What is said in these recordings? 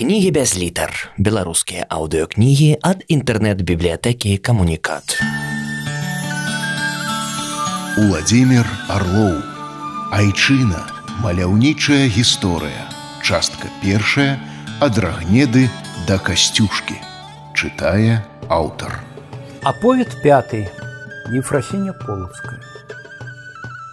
Кнігі без літар. Беларускія аўдыокнігі ад інтэрнэт-бібліятэкі камунікат. Уладзімир Орлоў. Айчына, маляўнічая гісторыя. Частка першая ад рагнеды да касцюшкі. Чытае аўтар. Аповед пяты Ефрасіня Полацкая.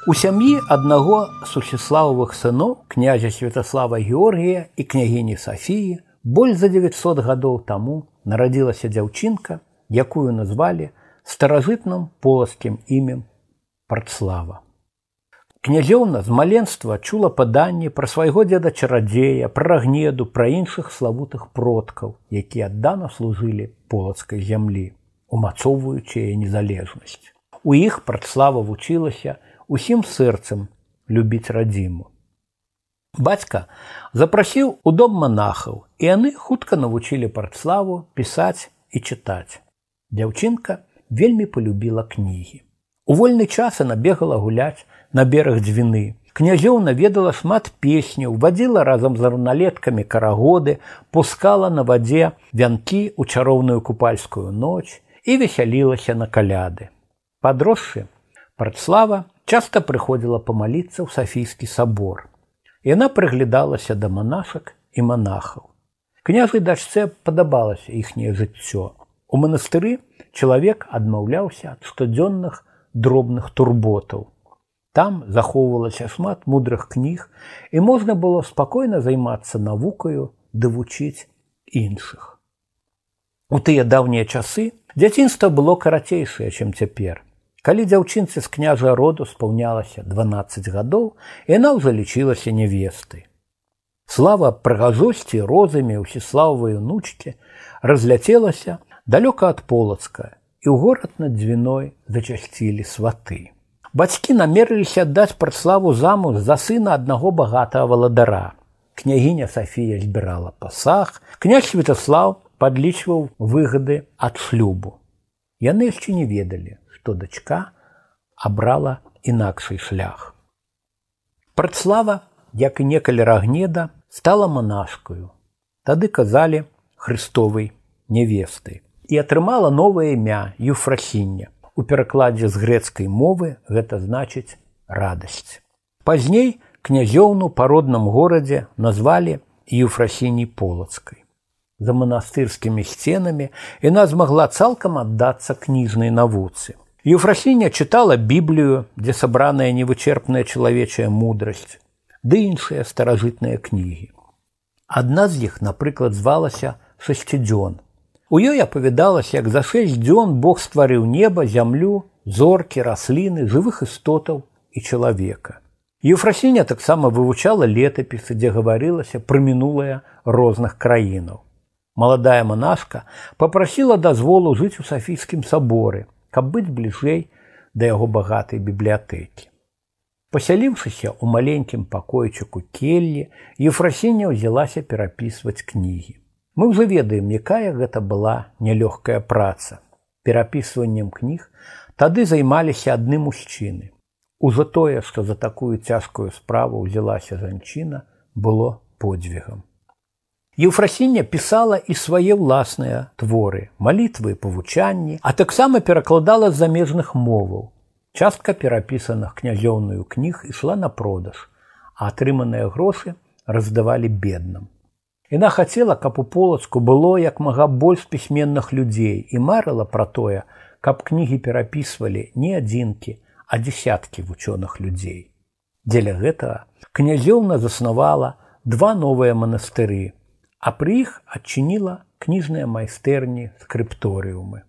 У сям'і аднаго сусіслававых сыноў князя Святаслава Георгія і княгіні Сафіі больш за 900 гадоў таму нарадзілася дзяўчынка, якую назвалі старажытным полацкім імем Партслава. Князёўна з маленства чула паданні пра свайго дзеда чарадзея, пра рагнеду, пра іншых славутых продкаў, якія аддана служылі полацкай зямлі, умацоўваючы яе незалежнасць. У іх прадслава вучылася усім сэрцам любіць радзіму. Бацька запрасіў у дом манахаў, і яны хутка навучылі партславу пісаць і чытаць. Дзяўчынка вельмі полюбіла кнігі. У вольны час она бегала гуляць на бераг дзвіны. Князёўна ведала шмат песняў, вадзіла разам з раўналеткамі карагоды, пускала на вадзе вянкі ў чароўную купальскую ноч і весялілася на каляды. Падросшы, Прадслава часта прыходзіла памаліцца ў сафійскі сабор. Яна прыглядалася да манашак і манахаў. Княжай дачце падабалася іхняе жыццё. У манастыры чалавек адмаўляўся ад штодзённых дробных турботаў. Там захоўвалася шмат мудрых кніг і можна было спакойна займацца навукаю ды вучыць іншых. У тыя даўнія часы дзяцінства было карацейшае, чым цяпер. Калі дзяўчынцы з княжа роду спаўнялася 12 гадоў, яна ўжо лічылася нявестай. Слава прыгажосці розамі ўсіслававай унучкі разляцелася далёка ад полацка, і ў горад над дзвіной зачасцілі сваты. Бацькі намерыліся аддаць праславу замуж за сына аднаго багатага валадара. Княгіня Сафія збірала пасаг, князь Святаслав падлічваў выгады ад шлюбу. Яны яшчэ не ведалі, што дачка абрала інакший шлях. Прадслава, як і некалі рагнеда, стала манашкаю. Тады казалі хрыстовай невесты і атрымала новае імя юфрасіння. У перакладзе з грэцкай мовы гэта значыць радасць. Пазней князёўну па родным горадзе назвалі юфрасіній полацкай. За манастырскімі сценамі яна змагла цалкам аддацца кніжнай навуцы. Еўфрасіня чытала біблію, дзе сабраная невычерпная чалавечая мудрасць, ды іншыя старажытныя кнігі. Адна з іх, напрыклад, звалася шасцідзён. У ёй апавядалася, як за шэсць дзён Бог стварыў неба, зямлю, зоркі, расліны, жывых істотаў і чалавека. Еўфрасіня таксама вывучала летапісы, дзе гаварылася пра мінулае розных краінаў. Маладая манашка попрасіла дазволу жыць у сафійскім саборы, каб быць бліжэй да яго багатай бібліятэкі. Пасяліўшыся ў маленькім пакойчыку келлі, Ефрасіня ўзялася перапісваць кнігі. Мы ўжо ведаем, якая гэта была нялёгкая праца. Перапісваннем кніг тады займаліся адны мужчыны. Ужо тое, што за такую цяжкую справу ўзялася жанчына, было подзвігам. Еўфрасіння пісала і свае ўласныя творы, малітвы павучанні, а таксама перакладала з замежных моваў. Частка перапісаных князёўную кніг ішла на продаж, а атрыманыя грошы раздавалі бедным. Яна хацела, каб у полацку было як мага больш пісьменных людзей і марыла пра тое, каб кнігі перапісвалі не адзінкі, а дзясяткі вучоных людзей. Дзеля гэтага князёўна заснавала два новыя манастыры, а пры іх адчыніла кніжныя майстэрні скрыпторыумы.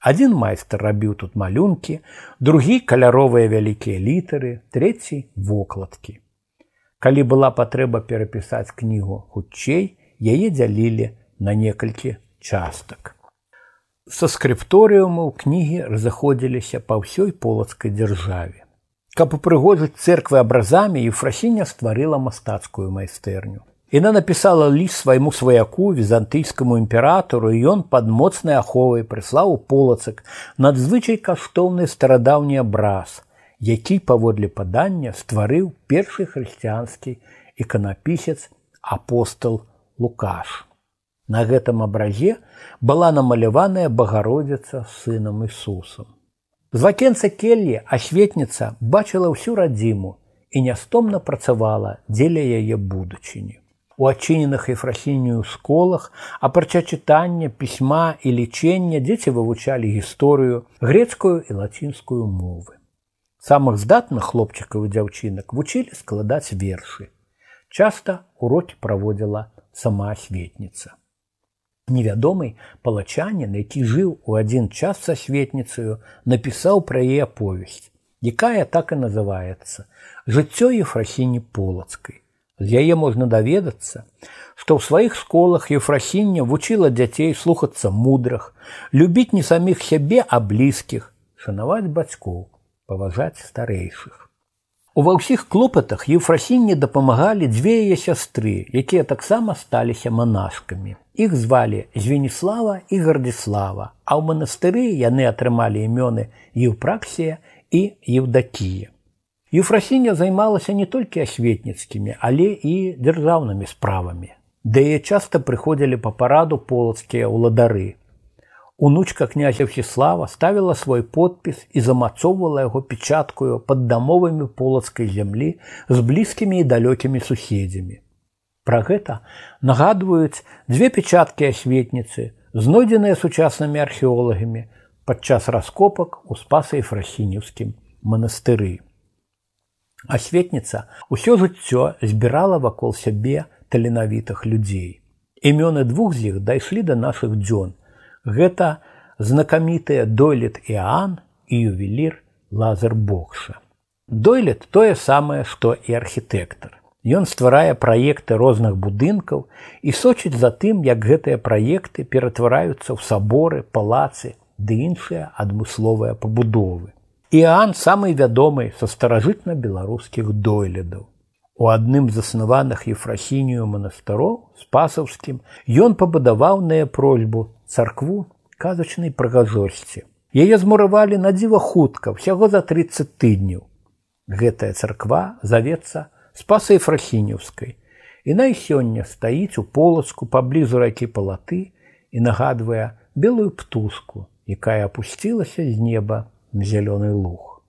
Адзін майстар рабіў тут малюнкі, другі каляровыя вялікія літары, трэці вокладкі. Калі была патрэба перапісаць кнігу хутчэй, яе дзялілі на некалькі частак. Са скрыпторыумаў кнігі разыходзіліся па ўсёй полацкай дзяржаве. Каб упрыгожыць церквы абразамі, Ефрасіня стварыла мастацкую майстэрню. Яна напісала ліст свайму сваяку візантыйскаму імператору і ён пад моцнай аховай прыслаў у полацак надзвычай каштоўны старадаўні абраз, які паводле падання стварыў першы хрысціянскі іканапісец апостол Лукаш. На гэтым абразе была намаляваная багародзіца сынам Ісусам. З вакенца келлі асветніца бачыла ўсю радзіму і нястомна працавала дзеля яе будучыні. У адчыненых ефрахінію школах, апрача чытання, пісьма і лічення дзеці вывучалі гісторыю, грецкую і лацінскую мовы. Самых здатных хлопчыкаў і дзяўчынак вучылі складаць вершы. Часта урокі праводзіла сама асветніца. Невядомы палачанін, які жыў у адзін час са светніцаю, напісаў пра яе аповесць, якая так і называецца жыццё ефрахіні полацкай. З яе можна даведацца, што ў сваіх школах ефрахіння вучыла дзяцей слухацца мудрых, любіць не саміх сябе, а блізкіх, шанаваць бацькоў, паважаць старэйшых. Ува ўсіх клопатах Еўфрасінне дапамагалі дзве яе сястры, якія таксама сталіся манашкамі. Іх звалі Звенніслава і Гардзіслава, а ў манастыры яны атрымалі імёны Еўпраксія і Еўдакія. Еўфрасіння займалася не толькі асветніцкімі, але і дзяржаўнымі справамі. Да яе часта прыходзілі па параду полацкія ўладары, Унучка князя Всеслава ставіла свой подпіс і замацоўвала яго печаткаю пад дамовамі полацкай зямлі з блізкімі і далёкімі суседзямі. Пра гэта нагадваюць дзве печаткі асветніцы, знойдзеныя сучаснымі археолагамі падчас раскопак у спаса і фрасінеўскім манастыры. Асветніца ўсё жыццё збірала вакол сябе таленавітых людзей. Імёны двух з іх дайшлі да нашых дзён, Гэта знакамітыя дойлет Іан і ювелір лазер бокша. Дойлет тое самае, што і архітэктар. Ён стварае праекты розных будынкаў і сочыць за тым, як гэтыя праекты ператвараюцца ў саборы, палацы ды іншыя адмысловыя пабудовы. Іан самы вядомы са старажытна-беларускіх дойлядаў. У адным з заснаваных ефрахінію манастароў спасаўскім ён пабудаваў на просьбу царкву казачнай прыгажосці. Яе змуравалі на дзіва хутка ўсяго за 30 тыдняў. Гэтая царква завецца спасай фрахінеўскай. І на сёння стаіць у полацку паблізу ракі палаты і нагадвае белую птушку, якая апусцілася з неба на зялёны луг.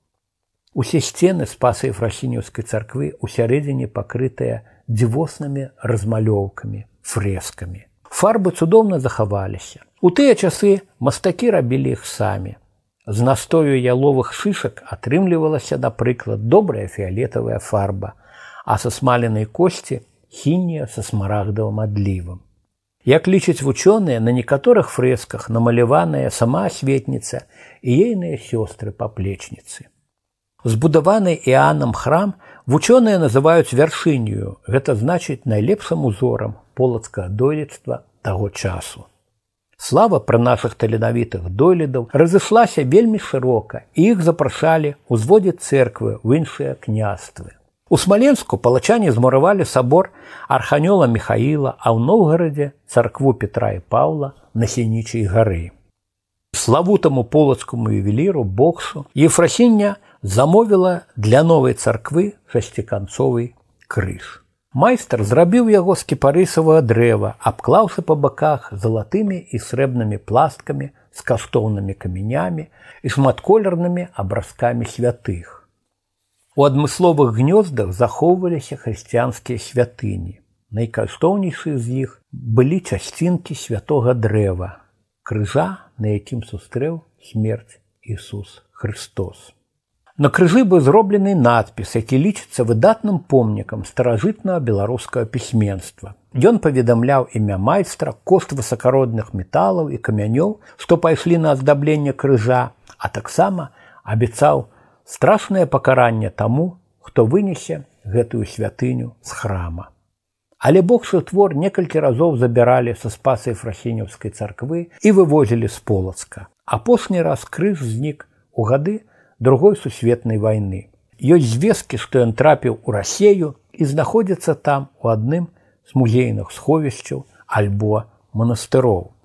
Усе сцены спасай фрахінеўскай царквы ў сярэдзіне пакрытыя дзівоснымі размалёўкамі, фрэскамі. Фарбы цудоўна захаваліся. У тыя часы мастакі рабілі іх самі. З настою яловых шышак атрымлівалася, напрыклад, добрая фіолетавая фарба, а са смаленай косці хінія са смарагдавым адлівам. Як лічаць вучоныя, на некаторых фрэсках намаляваная сама асветніца і ейныя сёстры паплечніцы. Збудаваны іанам храм вучоныя называюць вяршыню, гэта значыць найлепшым узорам полацкага дойлідства таго часу. Слава пра нашых таленавітых дойлідаў разышлася вельмі шырока і іх запрашалі ўзводзіць церквы ў іншыя княствы. У смаленску палачане змуравалі сабор арханёла Михаіла, а ў Ноўгарадзе царкву Петра і Паўла на сінічай гары. Славутаму полацкаму ювеліру боксу Ефрасіння замовіла для новай царквы шасціканцовый крыж. Майстар зрабіў яго з кіпарысавага дрэва, абклаўшы па баках залатымі і срэбнымі пласткамі з каштоўнымі камянямі і шматколернымі абразкамі святых. У адмысловых гнёздах захоўваліся хрысціянскія святыні. Найкаштоўнейшы з іх былі часцінкі святога дрэва, крыжа, на якім сустрэў смерць Ісус Христос. На крыжы быў зроблены надпіс, які лічыцца выдатным помнікам старажытнага беларускага пісьменства. Ён паведамляў імя майстра, кошт высакародных металаў і камянёў, што пайшлі на аздабленне крыжа, а таксама абяцаў страшнае пакаранне таму, хто вынесе гэтую святыню з храма. Але бокшы твор некалькі разоў забіралі са спасай фрахінеўскай царквы і вывозілі з полацка. Апошні раз крыж знік у гады другой сусветнай войны. Ёсць звесткі, што ён трапіў у рассею і знаходзіцца там у адным з музейных сховішчаў альбо манастыроў.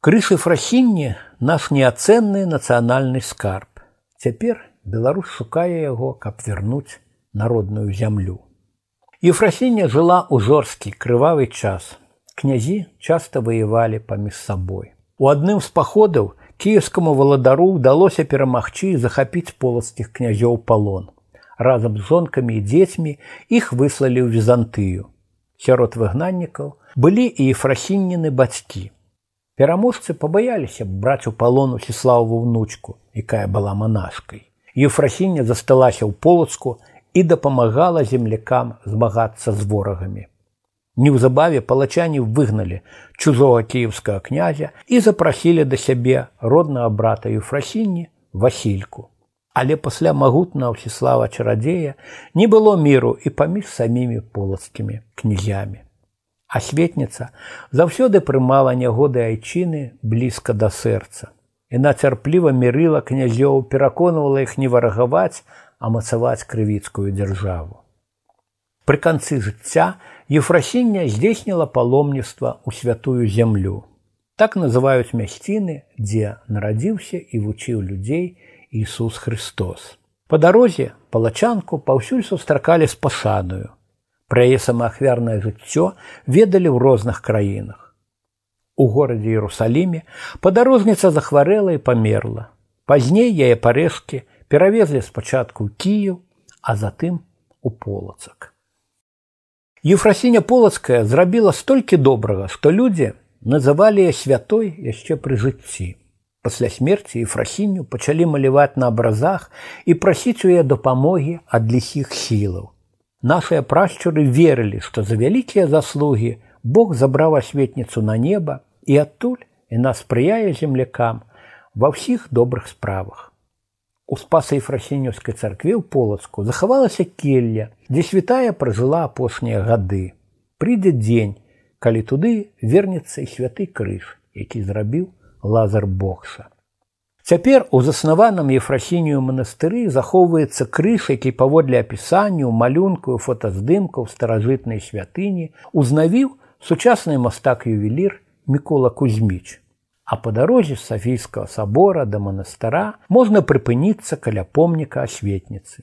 Крышы фрахінні наш неацэнны нацыянальны скарб. Цяпер Беларусь шукае яго, каб вярнуць народную зямлю. Ефрасіння жыла ў жорсткі крывавы час. князі часта ваявалі паміж сабой. У адным з паходаў кіевскаму валадару ўдалося перамагчы і захапіць полацкіх князёў палон. Разам з жонкамі і дзецьмі іх выслалі ў візантыю. Сярод выгнаннікаў былі і ефрасінніны бацькі. Пераможцы пабаяліся браць у палону сіславу ўнучку, якая была манашкай. Ефрасіння засталася ў полацку і дапамагала землякам змагацца з ворагамі. Неўзабаве палачане выгналі чужого кіевскага князя і запрасілі да сябе роднага брата Ефрасінні Васільку. Але пасля магутна ўсіслава чарадзея не было міру і паміж самімі полацкімі князямі. Асветніца заўсёды прымала нягоды айчыны блізка да сэрца. Яна цярпліва мірыла князёў, пераконвала іх не варагаваць, а мацаваць крывіцкую дзяржаву. Пры канцы жыцця Ефрасіння здзейсніла паломніцтва ў святую зямлю. Так называюць мясціны, дзе нарадзіўся і вучыў людзей Ісус Христос. Па дарозе палачанку паўсюль сустракалі з пашадаю, Пра яе самаахвярнае жыццё ведалі ў розных краінах. У горадзе Іерусаліме падарожніца захварэла і памерла. Пазней яе парэшкі перавезлі спачатку ў Кію, а затым у полацак. Ефрасіня полацкая зрабіла столькі добрага, што людзі называлі яе святой яшчэ пры жыцці. Пасля смерці ефрасіню пачалі маляваць на абразах і прасіць у яе дапамогі ад ліхіх сілаў. Нашыя прашчуры верылі, што за вялікія заслугі Бог забраў асветніцу на неба і адтуль яна спрыяе землякам ва ўсіх добрых справах. У спасай фрасенёўскай царкве ў полацку захавалася келля, дзе святая пражыла апошнія гады. Прыйдзе дзень, калі туды вернецца і святы крыж, які зрабіў лазар бокса. Цяпер у заснаваным ефрасінію манастыры захоўваецца крыж, які паводле апісанню малюнку фотаздымкаў старажытнай святыні узнавіў сучасны мастак ювелір мікола кузьміч. А па дарозе з сафійскага сабора да манастыра можна прыпыніцца каля помніка асветніцы.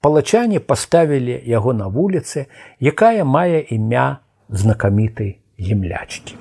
Палачане паставілі яго на вуліцы, якая мае імя знакамітай землячкі.